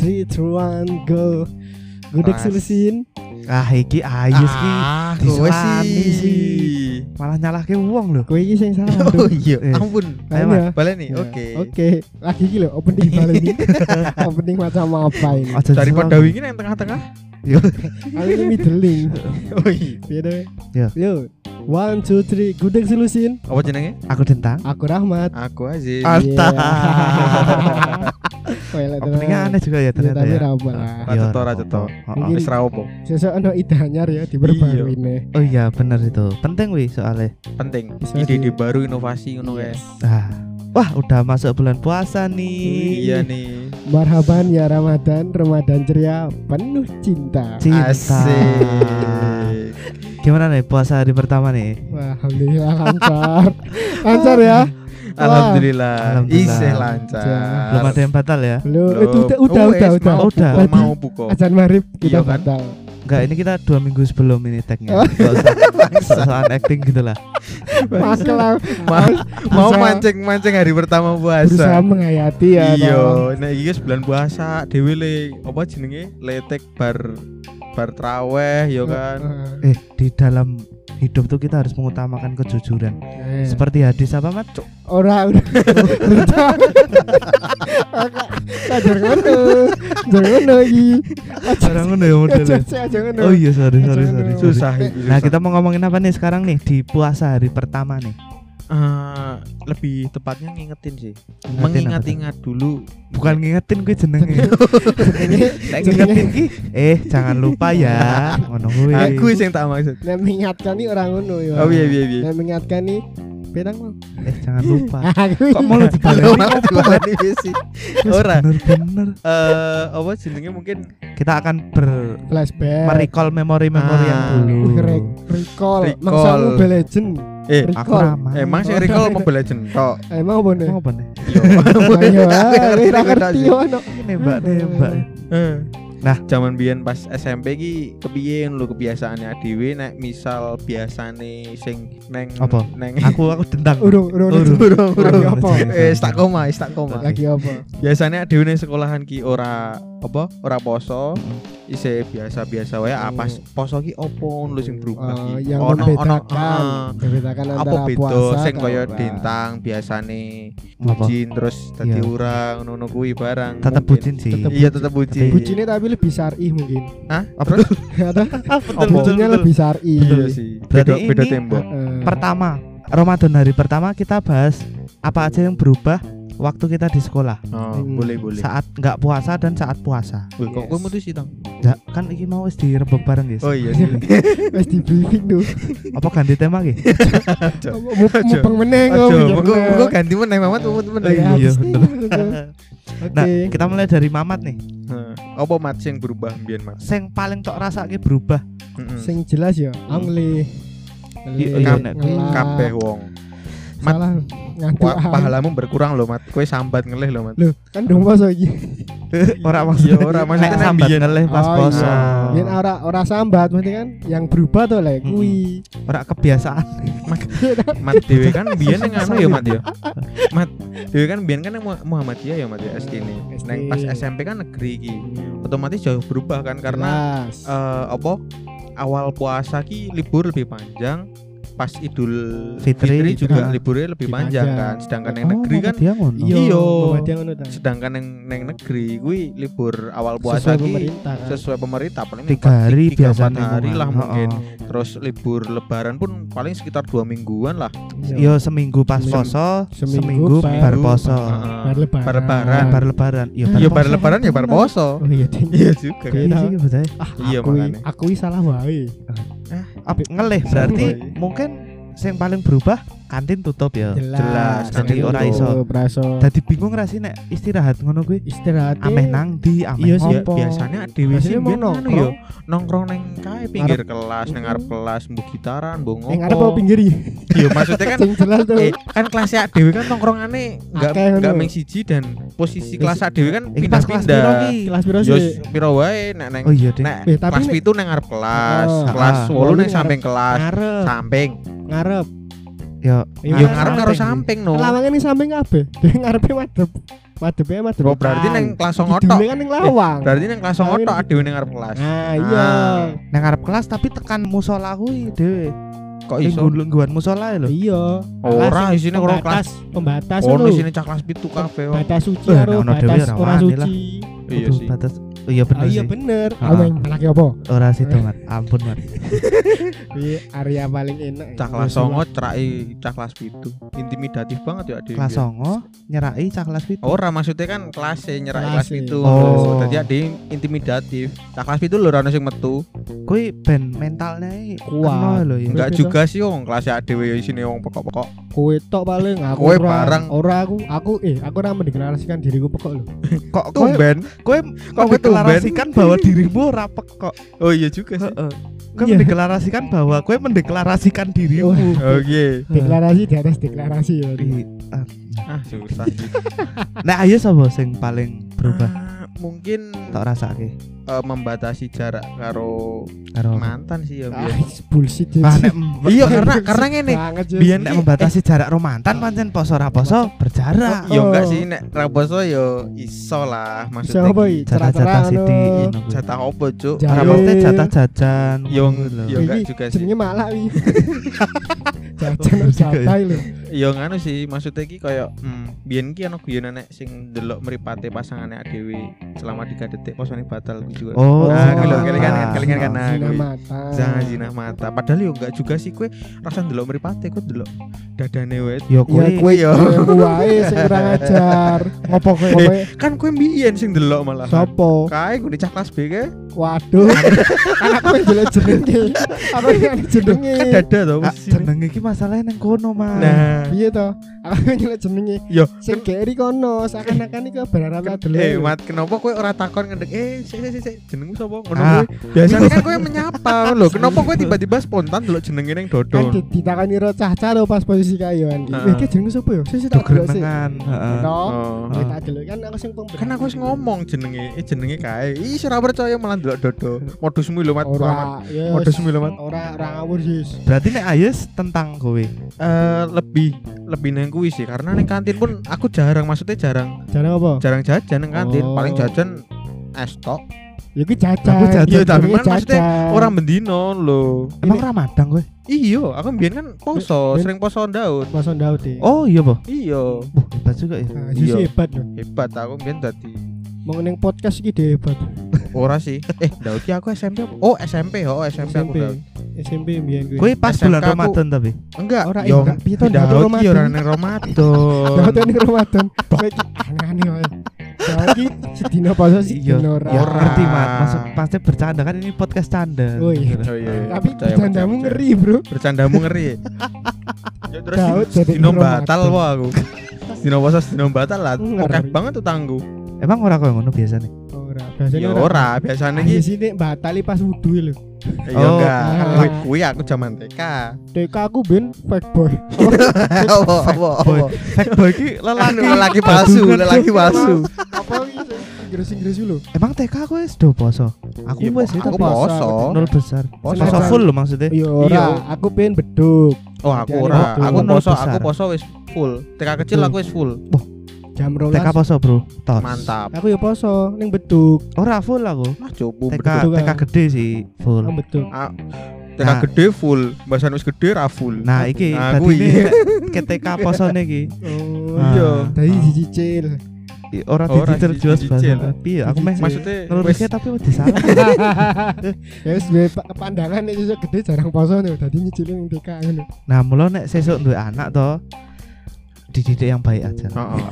three, two, one, go. Gudeg Mas. solusin. Ah iki Ayus ki Ah, kowe sih. sih. malah nyalahke wong lho. Kowe iki sing salah. Oh iya, Eh. ampun. Ayo, Mas. Balik nih. Ya, Oke. Oke. Lagi iki lho opening balik ini. opening macam apa ini? Daripada wingi yang tengah-tengah. Aku ini middling. Oh iya. Piye deh? Ya. Yo. One, two, three, gudeg solusin. Apa jenenge? Aku dentang. Aku Rahmat. Aku Aziz. Ah. Iya. Openingnya aneh juga ya Ya, ternyata tapi ya. ra apa lah. Ra Iya, cetok, ra apa. cetok. Mungkin- Wis ra opo. Sesuk ono ide anyar ya diperbarui nih. Oh iya bener itu. Penting wi soalnya. Penting. Ide-ide di- baru inovasi ngono kae. Ah. Wah, udah masuk bulan puasa nih. Iya nih. Marhaban ya Ramadan, Ramadan ceria, penuh cinta. Cinta. Asik. Gimana nih puasa hari pertama nih? Wah, alhamdulillah lancar. lancar ya? Alhamdulillah. Alhamdulillah. Isih lancar. Belum ada yang batal ya? Belum, itu udah udah Oh, udah udah. Mau Udah. mau buko. Azan maghrib kita Iya kan? batal. Enggak, ini kita dua minggu sebelum ini tagnya. Oh. Soal acting gitu lah. Makel lah. mau mau Bisa- mancing-mancing hari pertama Berusaha puasa. menghayati ya. Iya, nek iki wis bulan puasa dhewe le apa jenenge? Letek bar bar traweh ya kan. Eh, di dalam hidup tuh kita harus mengutamakan kejujuran. Eh, Seperti hadis apa, Mat? ora udah. Ajar ngono. Ajar ngono iki. Ngono ya modelnya. Oh iya, sorry, sorry, sorry. Susah. Nah, kita mau ngomongin apa nih sekarang nih di puasa hari pertama nih? Eh, lebih tepatnya ngingetin sih. Mengingat-ingat dulu. Bukan ngingetin gue jenenge. Ngingetin ki, eh jangan lupa ya. Ngono kuwi. Aku sing tak maksud. nek mengingatkan nih orang ngono ya. Oh iya iya iya. Nek mengingatkan nih pedang mau. Eh jangan lupa. Kok mau lu dibaleni? sih. Ora. Bener-bener. Eh, apa jenenge mungkin Kita akan ber flashback. merecall memori-memori yang Ah. dulu. Recall. Recall. Mangsa Mobile Legend. Eh Aku ramah. emang sing Oh, recall. Mobile Legend tok. Emang apa nih? Mau apa nih? Yo. Ayo, ngerti, ora ngerti. ngerti ono. Nembak nembak. Eh. Nah. zaman biyen pas SMP ki kepiye lu kebiasaannya dhewe nek misal biasane sing neng Apa? neng Aku aku dendang. Urung, urung. Urung. urung Lagi urung. apa? Eh, tak koma, is tak koma. Lagi apa? Biasanya dhewe ning sekolahan ki ora apa? Ora poso. Ise biasa-biasa wae ah, pas poso ki opo lu sing berubah Oh, ki. yang Ono- ono- membedakan, membedakan apa antara beda puasa sing kaya dintang biasane Apa? bucin terus dadi Iya. urang ngono kuwi barang. Tetap Mungkin. bucin sih. Tetep Iya tetap bucin. Bucinnya tapi lebih syar'i mungkin. Hah? Apa Terus? Ada Betul, bucinnya lebih syar'i. Iya sih. Beda beda tembok. Eh, Pertama, Ramadan hari pertama kita bahas apa aja yang berubah waktu kita di sekolah. Oh, Hmm. boleh boleh. Saat nggak puasa dan saat puasa. Wih, kok Yes. kowe mutus sih, Tang? Ya, kan iki mau wis direbek bareng guys. Oh iya sih. wis di briefing tuh. Apa ganti tema ki? Mupeng meneng kok. mugo ganti meneh Mamat umut meneh. Ya, Iya, nih, bener. Nah, Oke. kita mulai dari Mamat nih. Heeh. Apa mat sing berubah mbiyen, Mat? Sing paling tok rasake berubah. Heeh. Sing jelas ya. Iya, Ngelih, iya, kabeh wong. Mat- Salah. Wah, pahalamu berkurang loh, Mat. Kowe sambat ngelih loh, Mat. Loh, kan dong poso iki. Ora maksudnya. Iya, ora, nek sambat ngelih pas Oh, poso. iya. Yen ora ora sambat mesti kan yang berubah tuh lek kuwi. Ora kebiasaan. Mat dhewe kan biyen ning anu ya, Mat ya. Mat dhewe kan biyen kan Muhammadiyah ya, Mat ya SD ini. SD. Neng pas SMP kan negeri iki. Otomatis jauh berubah kan karena eh apa awal puasa ki libur lebih panjang pas Idul Fitri Fitri, juga juga liburnya lebih panjang, kan sedangkan yang negeri kan. Iya, iya. Ta. sedangkan yang neng negeri kuwi libur awal puasa Sesuai pemerintah kan. sesuai pemerintah paling Tiga hari tiga, empat biasanya hari lah mungkin terus libur lebaran pun paling sekitar dua mingguan lah Yo seminggu pas Sem- poso, seminggu seminggu bar- poso. Bar lebaran. Bar lebaran. Bar lebaran. Yo iya bar poso lebaran ya bar poso Oh iya, iya juga. Iya sih betul. Ah, Iya, aku makanya. aku salah wae. Apa ngelih berarti mungkin yang paling berubah kantin tutup ya. Jelas, Jadi kantin ora iso. Dadi bingung ra sih nek istirahat ngono kuwi. Istirahat. Ameh nang di, ameh Iya Ya, ngopo. biasanya dewe sih mau biyen anu nongkrong. yo nongkrong neng kae pinggir kelas neng ngarep Mm. kelas mbok gitaran mbok ngopo ada apa pinggir iya maksudnya kan Sing jelas tuh. eh, kan kelas ya dewe kan nongkrongane enggak enggak meng siji dan posisi kelas ya dewe kan pindah-pindah ki? Kelas piro yo sih? piro wae nek neng Oh iya deh. Eh, kelas nek- itu neng ngarep kelas Oh. kelas Ah. 8 neng Wolu samping kelas samping ngarep. Yo Iya, Yo ngarep karo samping. no. Lawangan ning samping kabeh. Dia ngarepe madhep. Madhepe madhep. Oh, berarti neng kelas ngotok. kan ning lawang. Berarti neng kelas ngotok adewe ning ngarep kelas. Ah, iya. Nang ngarep kelas tapi tekan musola kuwi dhewe. Kok iso? ngguan musola lho. Iya. Ora, Kelas isine karo pembatas, pembatas Oh, lho. di sini cak kelas pitu kabeh. oh. batas suci Eh, karo nah, dhewe batas ra ora suci. Iya sih. Batas Oh, iya bener Ah, iya bener. Main lagi apa? Ora situ, Mat. Ampun, Mat. Iya, area paling enak. Cak kelas songo cerai cak kelas pitu. Intimidatif banget ya adewe. Kelas songo nyerai cak kelas pitu. Ora maksudnya kan kelas nyerak kelas Kelas-e. pitu. Oh. Dadi intimidatif. Cak kelas pitu lho ora ono sing metu. Kuwi ben mentalnya Kuat. lho ya. Enggak juga sih wong kelas adewe ya isine wong pokok-pokok. Kowe tok paling aku Kowe ora- bareng. Ora aku, aku eh aku ora mendeklarasikan diriku pekok lho. Kok kowe Tumben. kowe Kok mendeklarasikan bahwa dirimu rapek kok. Oh iya juga sih. Heeh. Kowe Iya. mendeklarasikan bahwa kowe mendeklarasikan dirimu. Oke. Deklarasi di atas deklarasi ya. Di- ah. Ah, susah. Nah, ayo sapa sing paling berubah? Ah, mungkin Tak rasake eh, membatasi jarak karo karo mantan sih ya Ah, biyen. bullshit nek Iya karena karena ngene. Jess. Biyen nek membatasi jarak romantan pancen poso ra poso berjarak. Ya enggak sih nek raposo ya iso lah maksudnya. Iki? Jatah-jatah sithik. Jatah opo, Cuk? Jatah- Rapokte jatah jajan. Yo ngono lho. yo enggak Iki juga sih. Jenenge malak wi. Jajan Oh, juga ya. jatah lho. Yo nganu sih maksudnya ki koyo hmm, biyen ki ana guyonan nek sing delok mripate pasangane dhewe selama 3 detik posone batal juga. Oh, nah, oh, kuwi lho ah, kelingan kelingan kan nah, Zina mata. Jinah mata. Padahal yo enggak juga sih kowe rasa ndelok mripate kowe delok dadane wae. Yo Ya kuwi kowe yo. yo wae sing kurang ajar. Ngopo kowe kowe Kan kowe mbiyen sing delok malah. sopo? Kae gue cak kelas B ke? Waduh. Kan aku yang jelek jenenge. Apa yang jenenge? Kan dada to Ah, posisi. jeneng iki masalahnya nang kono, Mas. Nah, Piye to? Aku yang jelek jenenge. yo Sing keri kono, seakan-akan iku berharap Eh, adele. mat kenapa kowe ora takon ngedek eh sik sik sik jenengmu sapa? Ngono Ah. kuwi. Biasanya kan kowe menyapa lho. Kenapa kowe tiba-tiba spontan delok jenenge ning Kan dodo? di- ditakoni ro cah-cah lho pas posisi kayo Andi. Heeh. Eh, iki jenenge sapa yo? Sik sik tak delok sik. Gerenengan, heeh. No. Oh. Kowe tak delok kan aku sing. Kan aku wis ngomong jenenge, eh jenenge kae. Ih, ora percaya malah delok dodo. Modusmu lho, Mat. Ya Modusmu lho, Mat. ora ora ngawur sis. Berarti nek Ayus tentang kowe. Eh, lebih lebih nang kuwi sih karena ning kantin pun aku jarang maksudnya jarang Jarang apa? jarang jajan ning kantin. Oh. Paling jajan es tok. Ya iki jajan. Aku jajan. Iya, tapi kan maksudnya. Orang bendino lho. Emang Ramadan kowe? Iya, aku mbiyen kan poso, Ben- sering poso daun. Mason Daud e. Oh, iya, Po. Iya, Wah, hebat juga ya. Ah, iya. Hebat lho. hebat aku mbiyen dadi Mau ning podcast iki dhewe hebat. ora sih. Eh, Daud ki aku SMP. apa? Oh, SMP, oh SMP, aku SMP. Daud. SMP mbiyen kuwi. Kowe pas SMK bulan aku- Ramadan tapi. Enggak, Ora, yo enggak. Piye to, Daud ki Ramadan? ora ning Ramadan. Daud ning Ramadan. Kowe iki aneh-aneh sedina poso Iya, sedina ora. ya ngerti, Mat. Maksud pasti bercanda kan ini podcast canda. Oh, iya. Oh iya, iya. Tapi bercandamu ngeri, Bro. Bercandamu ngeri. ya terus Ramadan. batal wae aku. Dino poso dino batal lah. Oke banget tuh tanggu. Emang ora koyo ngono biasanya? Ora, biasanya Ya ora, biasanya Iki ki sini batali pas wudu lho. Ya Oh. enggak. Ah. Kuwi aku zaman TK. TK aku ben fake boy. Apa apa Boy, fact boy ki lelaki. lelaki palsu, lelaki palsu. Apa iki Inggris-Inggris lho. Emang TK aku wis do poso. Aku Ya, wis itu aku poso. nol besar. Poso. Full lo maksudnya. Ya ora, Iya. aku pengen beduk. Oh aku ora, aku poso, aku poso wis full. TK kecil aku wis full. Jam 12. TK poso, Bro. Tos. Mantap. Aku ya poso ning beduk. Ora full aku. Nah, cukup TK betul. TK gede sih full. Nang beduk. Ah, TK Nah. gede full, bahasan wis gede ra full. Nah, iki Nah, tadi ke TK posone iki. Oh Ah. iya. Tadi cicil. I- Ora Ora digital di- jelas dicicil. banget. Piye aku meh Maksudnya ngelurusnya tapi wedi salah. ya wis duwe pa- pandangan nek sesuk gede jarang poso nih dadi nyicilin ning TK ngono. Nah, mula nek sesuk duwe anak to dididik yang baik aja. Heeh.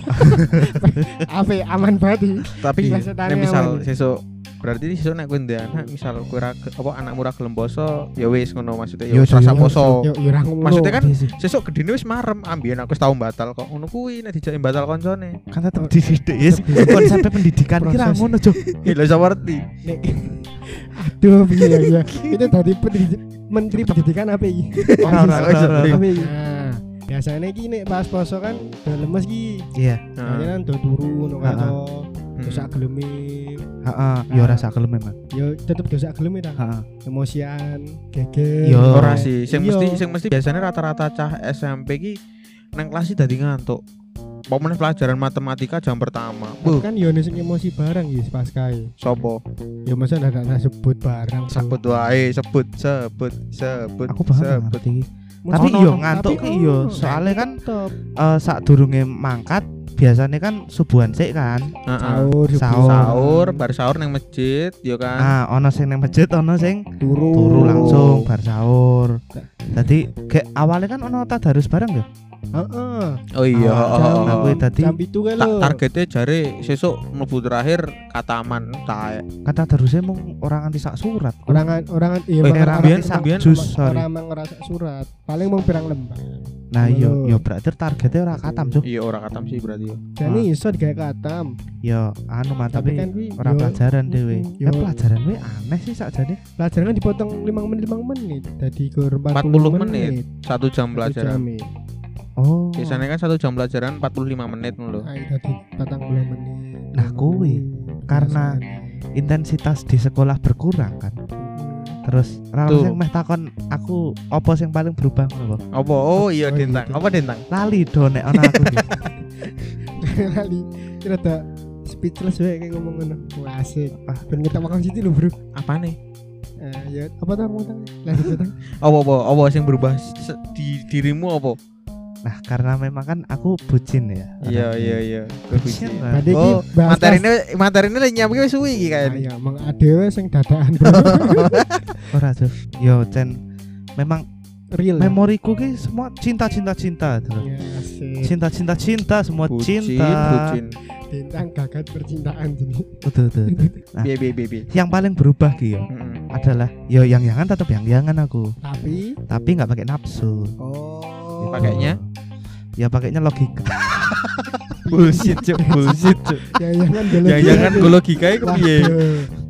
Ape aman banget. Tapi nek misal sesuk berarti sesuk nek kowe ndek anak misal kowe apa anakmu ra gelem poso, ya wis ngono maksudnya Yo, ya wis rasa poso. Maksudnya kan Iya sesuk gedene wis marem, ambien aku wis tau batal kok. Ngono kuwi nek dijak batal koncone. kan tetep dididik yes. Konsep pendidikan kira ngono, Cuk. Lha iso ngerti. Nek Aduh, piye ya ya. Itu tadi pendidik Menteri Pendidikan apa iki? Ora ora biasanya iki nek pas poso kan udah lemes iki. Iya. Nah. Kalian kan do turu no Heeh. kato. Hmm. dosa geleme Heeh, ya ora sak gelem memang. yo tetep dosa geleme ta Heeh. emosian geger Yo. Ora sih, sing Iya. mesti sing mesti biasanya rata-rata cah SMP ki nang kelas iki dadi ngantuk. Pokoknya pelajaran matematika jam pertama. Bu, kan yo sing emosi bareng ya pas kae sopo? yo masa ndak sebut bareng. Sebut wae, sebut, sebut, sebut, Aku banget sebut. ngerti iki. Tapi ono, yo ngantuk tapi ki yo, ono. soalnya kan Tetep. eh sak durunge mangkat biasanya kan subuhan sik kan. Sahur. Sahur. Sahur, bar sahur nang masjid, yo kan. Ah, ono sing nang masjid, ono sing turu turu langsung bar sahur. Jadi kayak awalnya kan ono tadarus bareng ya. Heeh Oh iya, Ah, oh, jam- oh, Nah, oh. tadi jam itu kan Ta- lo targetnya jare sesuk mlebu terakhir kataman tae. kata tadarusnya mung orang anti sak surat. orangan orangan iya Eh, mangan Orang anti sak jus, orang ngerasa surat paling mau pirang lembar Nah, iya, yo berarti targetnya ora katam, Cuk. Iya ora katam sih berarti ya. jadi iso digawe katam Yo anu mah tapi tapi kan ora yo, pelajaran dhewe. Ya pelajaran kuwi aneh sih sakjane. pelajaran kan dipotong 5 menit 5 menit jadi ke 40, 40 menit. Satu jam Satu pelajaran. Oh. Biasanya kan satu jam pelajaran 45 menit lho. Ayo tadi patang puluh menit Nah, kuwi. Karena- intensitas di sekolah berkurang kan. Terus Tuh. sing meh takon aku apa sing paling berubah ngono? Apa? Oh iya Oh, dentang. gitu. Apa dentang? Lali do nek ana aku. kira tak speechless wae kayak ngomong ngono Wah, asik ah ben kita makan situ lho bro Apa nih? eh ya apa ngomong tang lanjut tang Apa apa? Apa sing berubah di dirimu apa? Nah, karena memang kan aku bucin ya. Iya iya iya. Bucin tadi ki Oh, bahas materi ini materi ini lagi nyiapin wis suwi iki kayaknya. iya emang adewe sing dadaan bro Ora tuh. Yo, Cen. Memang real memoriku ki semua cinta cinta cinta ya asik Cinta cinta cinta semua Bucin, cinta. bucin. bintang gagat percintaan jadi Betul betul. betul. Nah. Biye biye. biye. Yang paling berubah ki yo Mm-mm. adalah yo yang yangan tetap yang yangan aku, tapi tapi nggak pakai nafsu. oh Pakainya? Ya pakainya logika. Bullshit, cuk. Bullshit, cuk. jangan jangan gue logika iku piye?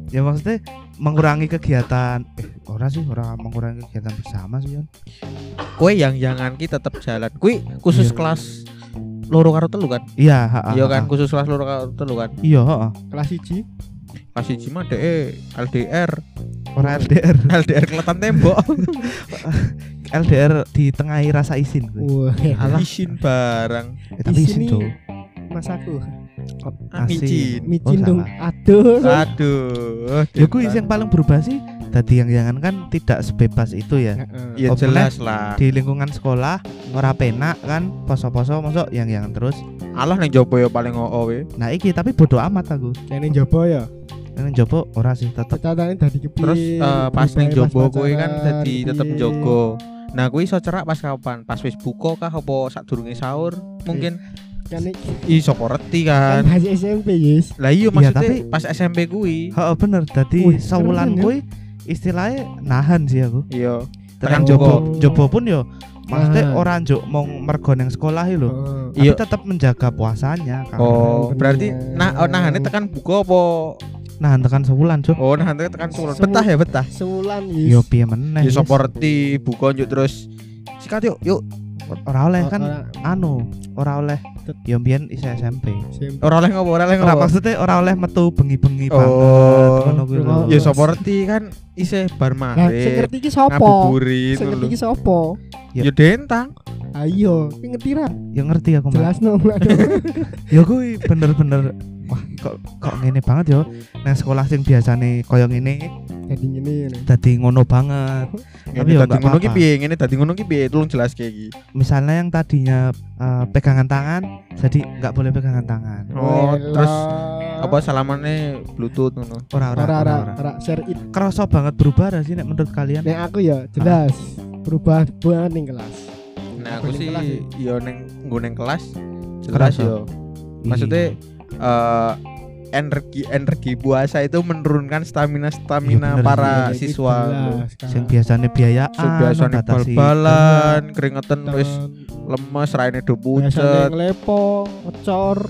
ya maksudnya mengurangi kegiatan. Eh, ora sih, ora mengurangi kegiatan bersama sih, Yon. Kue yang jangan kita tetap jalan. Kui khusus Iya. kelas loro karo telu kan? Iya, ha, ha, Iya kan ha. khusus kelas loro karo telu kan? Iya, heeh. kelas siji Kelas 1 mah DE LDR, Ora LDR. LDR keletan tembok. LDR di tengahi rasa izin kuwi. wah Alah isin barang. Eh, tapi izin, Cuk. mas aku Ah, micin. micin Oh, dong aduh Aduh. Ya Dentan. yang paling berubah sih tadi yang jangan kan tidak sebebas itu ya. Ya Oh, jelas lah. Di lingkungan sekolah ora penak kan poso-poso masuk yang jangan terus. Allah ning jopo ya paling oo we. Nah iki tapi bodoh amat aku. Ini jopo ya Yang jopo ora sih tetep kepiye Terus eh, pas jobo pas kowe kan pacaran, dadi tetep kepiye. jogo. Nah, kuwi iso cerak pas kapan? Pas wis buka kah apa sadurunge sahur? Mungkin kan iki iso reti kan kan. masih SMP Yus Lah iya Iya, maksudnya tapi- pas SMP kuwi. Heeh bener dadi ya. kuwi istilahnya nahan sih aku. Iya. Tekan jobo, jobo. jobo pun yo maksudnya Nahan. orang juk mau mergo nang sekolah iki lho. Heeh. Iya. Tapi tetap menjaga puasanya kan. Oh, berarti nah oh, nahane tekan buka apa? Nahan tekan sewulan, Cuk. Oh, nahane tekan sulan. Sewu- Betah ya betah. Sewulan Yo Yus piye meneh. Sapa reti buka yuk terus sikat yuk yuk. Ora oleh kan Ora- anu, ora oleh yo mbiyen isih SMP. SMP. Ora oleh ngopo, ora oleh Ora ngopo. maksudnya ora oleh metu bengi-bengi Oh. banget ngono kuwi lho. Oh. Ya sapa reti kan isih bar Lah sing maghrib. ngerti iki sapa? Ngabuburit Sing ngerti iki sapa? Ya dentang. Ayo, ki ngerti ra? Ya ngerti aku mah. Jelasno. Ya kuwi bener-bener kok kok ngene banget yo. Nang sekolah sing biasane koyo ngene Jadi ngene ngene. dadi ngono banget. Tapi ya dadi ngono ki piye? Ngene dadi ngono ki piye? Tolong jelas kayak iki. Misalnya yang tadinya eh, pegangan tangan jadi nggak boleh pegangan tangan. Oh, terus apa salamannya bluetooth ngono. Ora ora ora ora. ora ora. ora share it. Kerasa banget berubah ra sih nek menurut kalian? Nek aku ya jelas berubah banget ning kelas. Nah, aku sih kelas ya? yo neng nggo neng kelas jelas yo. Maksudnya eh energi energi puasa itu menurunkan stamina stamina Iya, bener para Iya, iki siswa. Kak. sing biasanya biayaan Sebiasane membatasi bal-balan, keringetan wis lemes, raine do biasanya pucet. ngelepo, ngecor,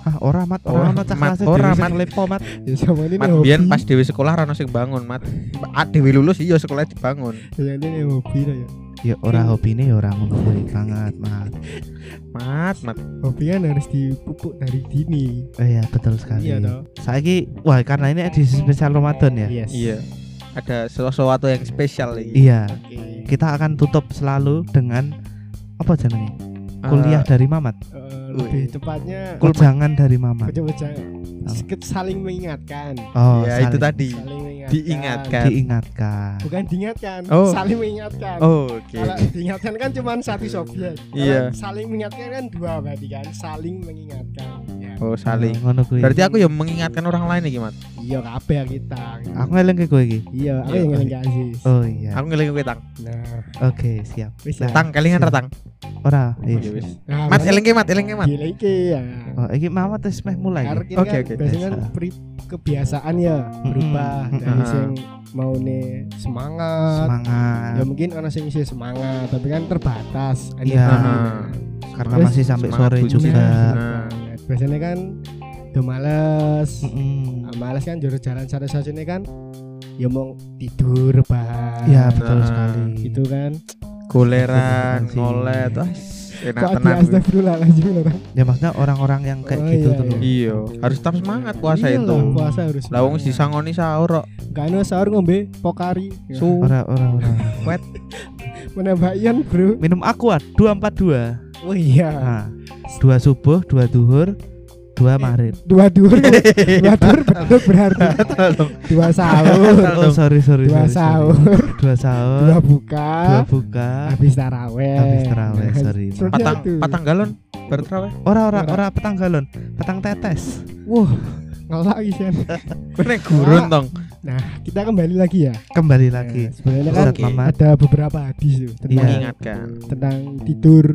Ah, ora mat, Oh, ora mat cah mat, kelas ora, mat. lepo mat. Ya sama ini Mat hobi. biyen pas dhewe sekolah ra ono sing bangun, Mat. Ah, dhewe lulus iya sekolah dibangun. Ya ini hobi lah ya. Ya ora hobine ya ora ngono kuwi banget, mat. Mat, mat. Hobi kan harus dipupuk dari dini. Oh iya, betul sekali. Iya toh. Saiki wah karena ini edisi spesial Ramadan ya. Yes. Iya. Ada sesuatu yang spesial lagi. Iya. Kita akan tutup selalu dengan apa jenenge? Eh, Kuliah dari Mamat. Lebih tepatnya Jangan dari Mamat. baca-baca sedikit saling mengingatkan. Oh, ya itu saling- tadi. Saling mengingatkan. Diingatkan. diingatkan. Bukan diingatkan, Oh. saling mengingatkan. Oh, oke. Kalau diingatkan kan cuma satu subjek. Kalau Iya. Saling mengingatkan kan dua berarti kan, saling mengingatkan. Ya. Oh, saling. Oh, ngono kuwi. Berarti aku ya mengingatkan orang lain iki, Mat. Iya kabeh kita. aku ngeleng ke kowe iki. Iya, aku Iya. yang ngeling Aziz. Oh iya. Aku ngeling kowe tang. Nah, Oke, siap. wis lah. Tang kelingan ra tang? Ora, Ya iya. Nah, Mat mana- eling ke Mat, eling ke Mat. Gila iki ya. Oh, iki Mamat wis meh mulai. Oke, kan oke. biasanya kan Biasa. pri- kebiasaan ya berubah Mm-mm. dari Mm-mm. sing mau nih semangat. Semangat. Ya mungkin orang sing isi semangat, tapi kan terbatas. Iya. Nah. Karena Terus masih sampai sore juga. Nah. Biasanya kan udah males. Nah, males kan juru jalan satu satunya kan ya mau tidur bahan. Iya, betul Nah, sekali. Itu kan. Goleran, Betul, ngolet, wah enak Kok tenan. di astagfirullahaladzim orang. Ya maksudnya orang-orang yang kayak Oh, gitu iya, tuh. loh. Iya, harus tetap semangat puasa Iya itu. lah, Puasa harus. Lah wong disangoni sahur kok. Gak ada sahur ngombe pokari. Su. Ora ora ora. Menambah ian, Bro. Minum aqua 242. Oh iya. Nah, dua subuh, dua duhur, dua maghrib. Dua dur. Dua dur betul berarti. Dua sahur. Oh, sorry sorry. Dua sahur. Dua sahur. Dua buka. Dua buka. Habis taraweh. Habis taraweh, sorry. Patang patang galon baru terawih. Ora ora Ora. petang galon, petang tetes. Wah, ngelak isian. Kowe nek gurun tong. Nah, kita kembali lagi ya. Kembali lagi. Nah, sebenarnya kan Mamat. ada beberapa hadis tuh tentang. Mengingatkan. tentang tidur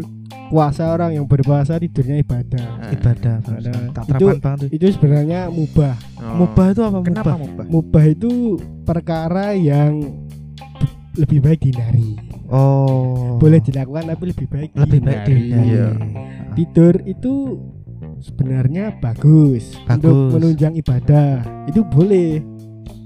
puasa orang yang berpuasa tidurnya ibadah. Nah, Ibadah. Ada. Tak Itu- terapan banget tuh. Itu sebenarnya mubah. oh. Mubah itu apa Kenapa mubah? mubah? Mubah itu perkara yang lebih baik dihindari. Oh. Boleh dilakukan tapi lebih baik lebih baik dihindari. Iya. Tidur itu sebenarnya bagus, untuk Bagus. menunjang ibadah. Itu boleh.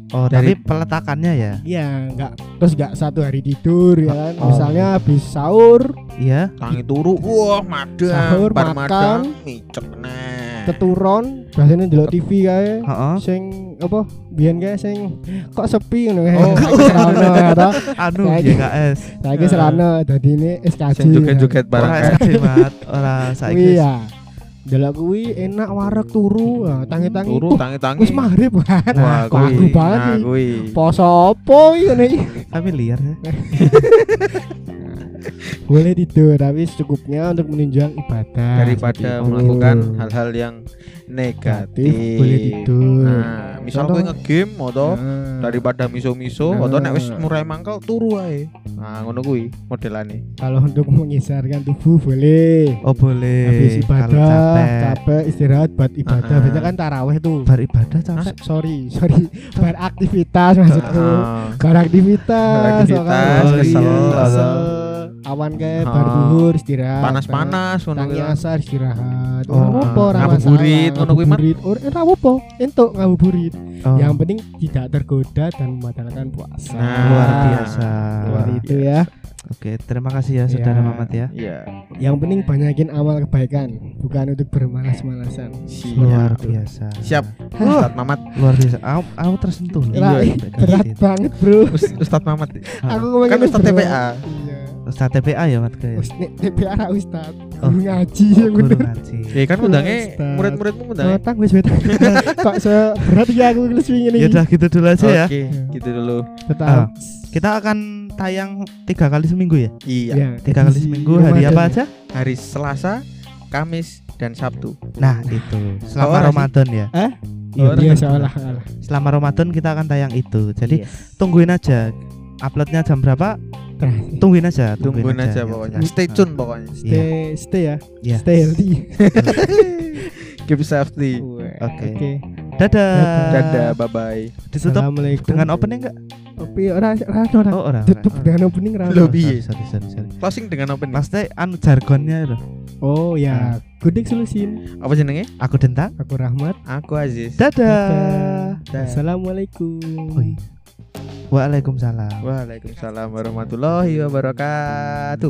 Oh, Dari- tapi peletakannya ya. Iya, enggak terus enggak satu hari tidur ya kan. Oh. Misalnya habis sahur, Iya. Tangi turu, wah madang, Sahur, bar makan. madang, micek nah. keturun, biasanya ndelok TV kae. Heeh. Sing apa? Biyen kae sing kok sepi ngono kae. Oh. Serana ya toh. Anu Saiki- YKS. Saiki serana dadi ini SKJ. Sing joget-joget barang. SKJ mat, ora saiki. Kuwi Delok kuwi enak wareg turu, nah, tangi-tangi. Turu tangi-tangi. Wis maghrib kan. Wah, kuwi. Nah, kuwi. Poso apa iki ngene iki? familiar ya. Boleh tidur tapi secukupnya untuk menunjang ibadah. Daripada Seperti itu. melakukan hal-hal yang negatif. boleh tidur. Nah, misal kowe nge-game atau Nah, daripada miso-miso Nah. atau nek wis murai mangkel turu ae. Nah, ngono kuwi modelane. kalau untuk mengisarkan tubuh boleh. Oh boleh. Habis Kalau ibadah, capek. capek istirahat buat ibadah. Ah. Biasanya kan taraweh tuh. Bar ibadah capek. sorry, sorry. Beraktivitas maksudku. Ah. Beraktivitas. Beraktivitas, so kan kesel. kesel. Awan kayak bar Ah. duhur istirahat. Panas-panas ngono Tangi kuwi. asar istirahat. Oh, Ora apa-apa, ora ngabuburit, ngono kuwi, Mat. Ngabuburit. Ora apa-apa. Entuk ngabuburit. Oh, Yang penting tidak tergoda dan membatalkan puasa. Nah, luar biasa. Seperti itu ya. Oke, terima kasih ya saudara Ya. Mamat ya. Iya. Yang penting banyakin amal kebaikan, bukan untuk bermalas-malasan. Luar biasa. Siap. Ustaz Mamat. Luar biasa. Aku, aku tersentuh Iya, berat banget, Bro. Us- Ustaz Mamat. Aku Kan Ustaz berat. TPA. Iya. Ustaz TPA ya Mat ya. Nek TPA ra Ustaz. Oh. Guru ngaji Oh, yang guru bener. ngaji. Ya kan undangnya Ustaz. murid-muridmu undangnya. Otang wis wet. Kok saya berat ya aku nulis wingi Ya udah gitu dulu aja ya. Oke, gitu dulu. Tetap. Ah, Kita akan tayang tiga kali seminggu ya. Iya. Ya, Tiga kali seminggu hari Ramadan apa ya. aja? Hari Selasa, Kamis, dan Sabtu. Nah itu selama Oh. Ramadan ya. Iya, Oh, iya salah salah. Selama Ramadan kita akan tayang itu. Jadi Yes. tungguin aja. Uploadnya jam berapa? Terakhir. Tungguin aja. tungguin aja ya. pokoknya. Stay tune pokoknya. Iya. Stay stay ya. Iya. Stay healthy. Keep safety. Oke. Oke. Dadah. Dadah, bye bye. Ditutup Assalamualaikum. dengan opening enggak? Tapi ora ora ora. Oh, ora. Tutup ora. dengan opening ora. Loh, Oh, piye? sorry, sorry, sorry. Closing dengan open. Maksudnya anu jargonnya loh. Oh ya, Gudeg Solusin. Apa jenenge? Aku Dentang. Aku Rahmat. Aku Aziz. Dadah. Dah. Assalamualaikum. Oh, iya. Waalaikumsalam. Waalaikumsalam warahmatullahi wabarakatuh.